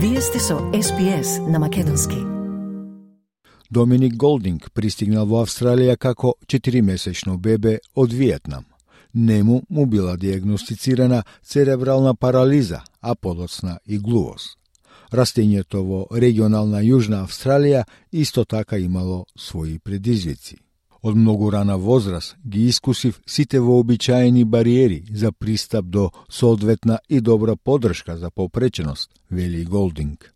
Вие сте со SPS на Македонски. Доминик Голдинг пристигнал во Австралија како 4-месечно бебе од Виетнам. Нему му била диагностицирана церебрална парализа, а подоцна и глувост. Растењето во регионална Јужна Австралија исто така имало своји предизвици. Од многу рана возраст ги искусив сите вообичаени бариери за пристап до соодветна и добра поддршка за попреченост, вели Голдинг.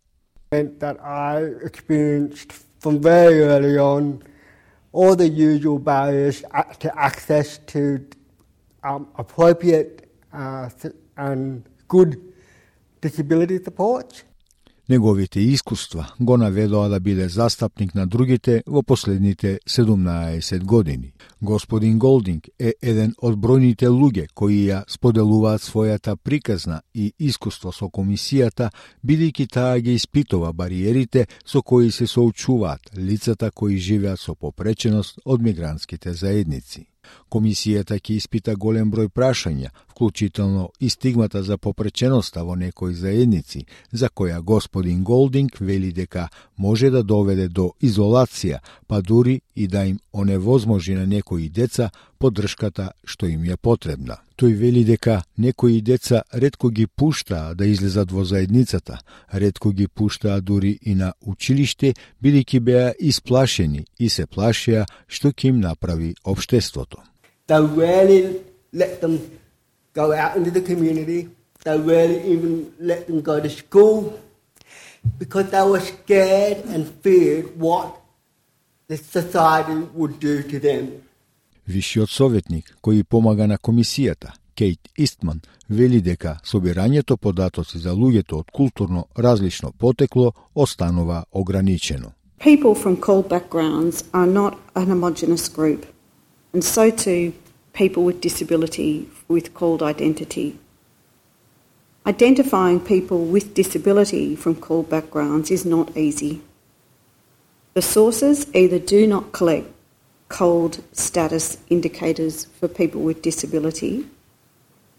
that I experienced from very early on all the usual barriers to access to um, appropriate uh, and good disability supports. Неговите искуства го наведоа да биде застапник на другите во последните 17 години. Господин Голдинг е еден од бројните луѓе кои ја споделуваат својата приказна и искуство со комисијата, бидејќи таа ги испитува бариерите со кои се соочуваат лицата кои живеат со попреченост од мигрантските заедници. Комисијата ќе испита голем број прашања, вклучително и стигмата за попреченоста во некои заедници, за која господин Голдинг вели дека може да доведе до изолација, па дури и да им оневозможи на некои деца поддршката што им е потребна. Тој вели дека некои деца редко ги пуштаа да излезат во заедницата, редко ги пуштаа дури и на училиште, бидејќи беа исплашени и се плашеа што ќе им направи обштеството. They let them go out into the community. They even let them go to school because they were scared and feared what the society would do to them. Вишиот советник кој помага на комисијата, Кейт Истман, вели дека собирањето податоци за луѓето од културно различно потекло останува ограничено. People from CALD backgrounds are not an homogenous group, and so too people with disability with CALD identity. Identifying people with disability from CALD backgrounds is not easy. The sources either do not collect CALD status indicators for people with disability,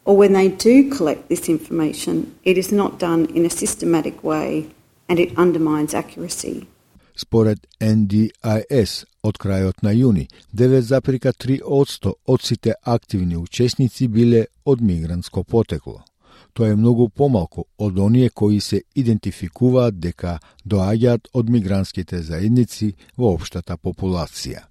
or when they do collect this information, it is not done in a systematic way and it undermines accuracy. Според NDIS, од крајот на јуни, 9,3% од сите активни учесници биле од мигрантско потекло. Тоа е многу помалку од оние кои се идентификуваат дека доаѓаат од мигрантските заедници во општата популација.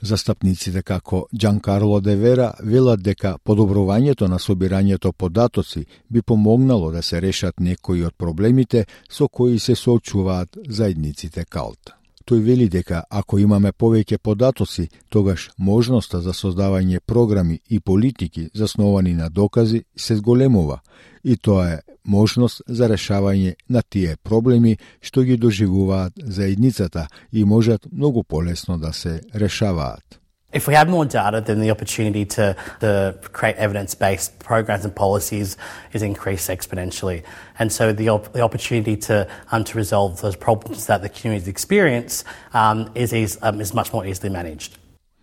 Застапниците како Джан Карло Девера велат дека подобрувањето на собирањето податоци би помогнало да се решат некои од проблемите со кои се соочуваат заедниците калт. Тој вели дека ако имаме повеќе податоци, тогаш можноста за создавање програми и политики засновани на докази се зголемува и тоа е можност за решавање на тие проблеми што ги доживуваат заедницата и можат многу полесно да се решаваат. If we have more data, then the opportunity to, to create evidence-based programs and policies is increased exponentially. And so the, op- the opportunity to, um, to resolve those problems that the communities experience um, is, is, um, is much more easily managed.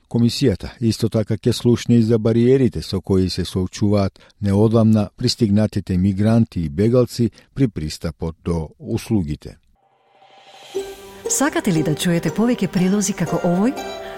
Комисијата исто така ќе слушне и за бариерите со кои се соочуваат неодамна пристигнатите мигранти и бегалци при пристапот до услугите. Сакате ли да чуете повеќе прилози како овој?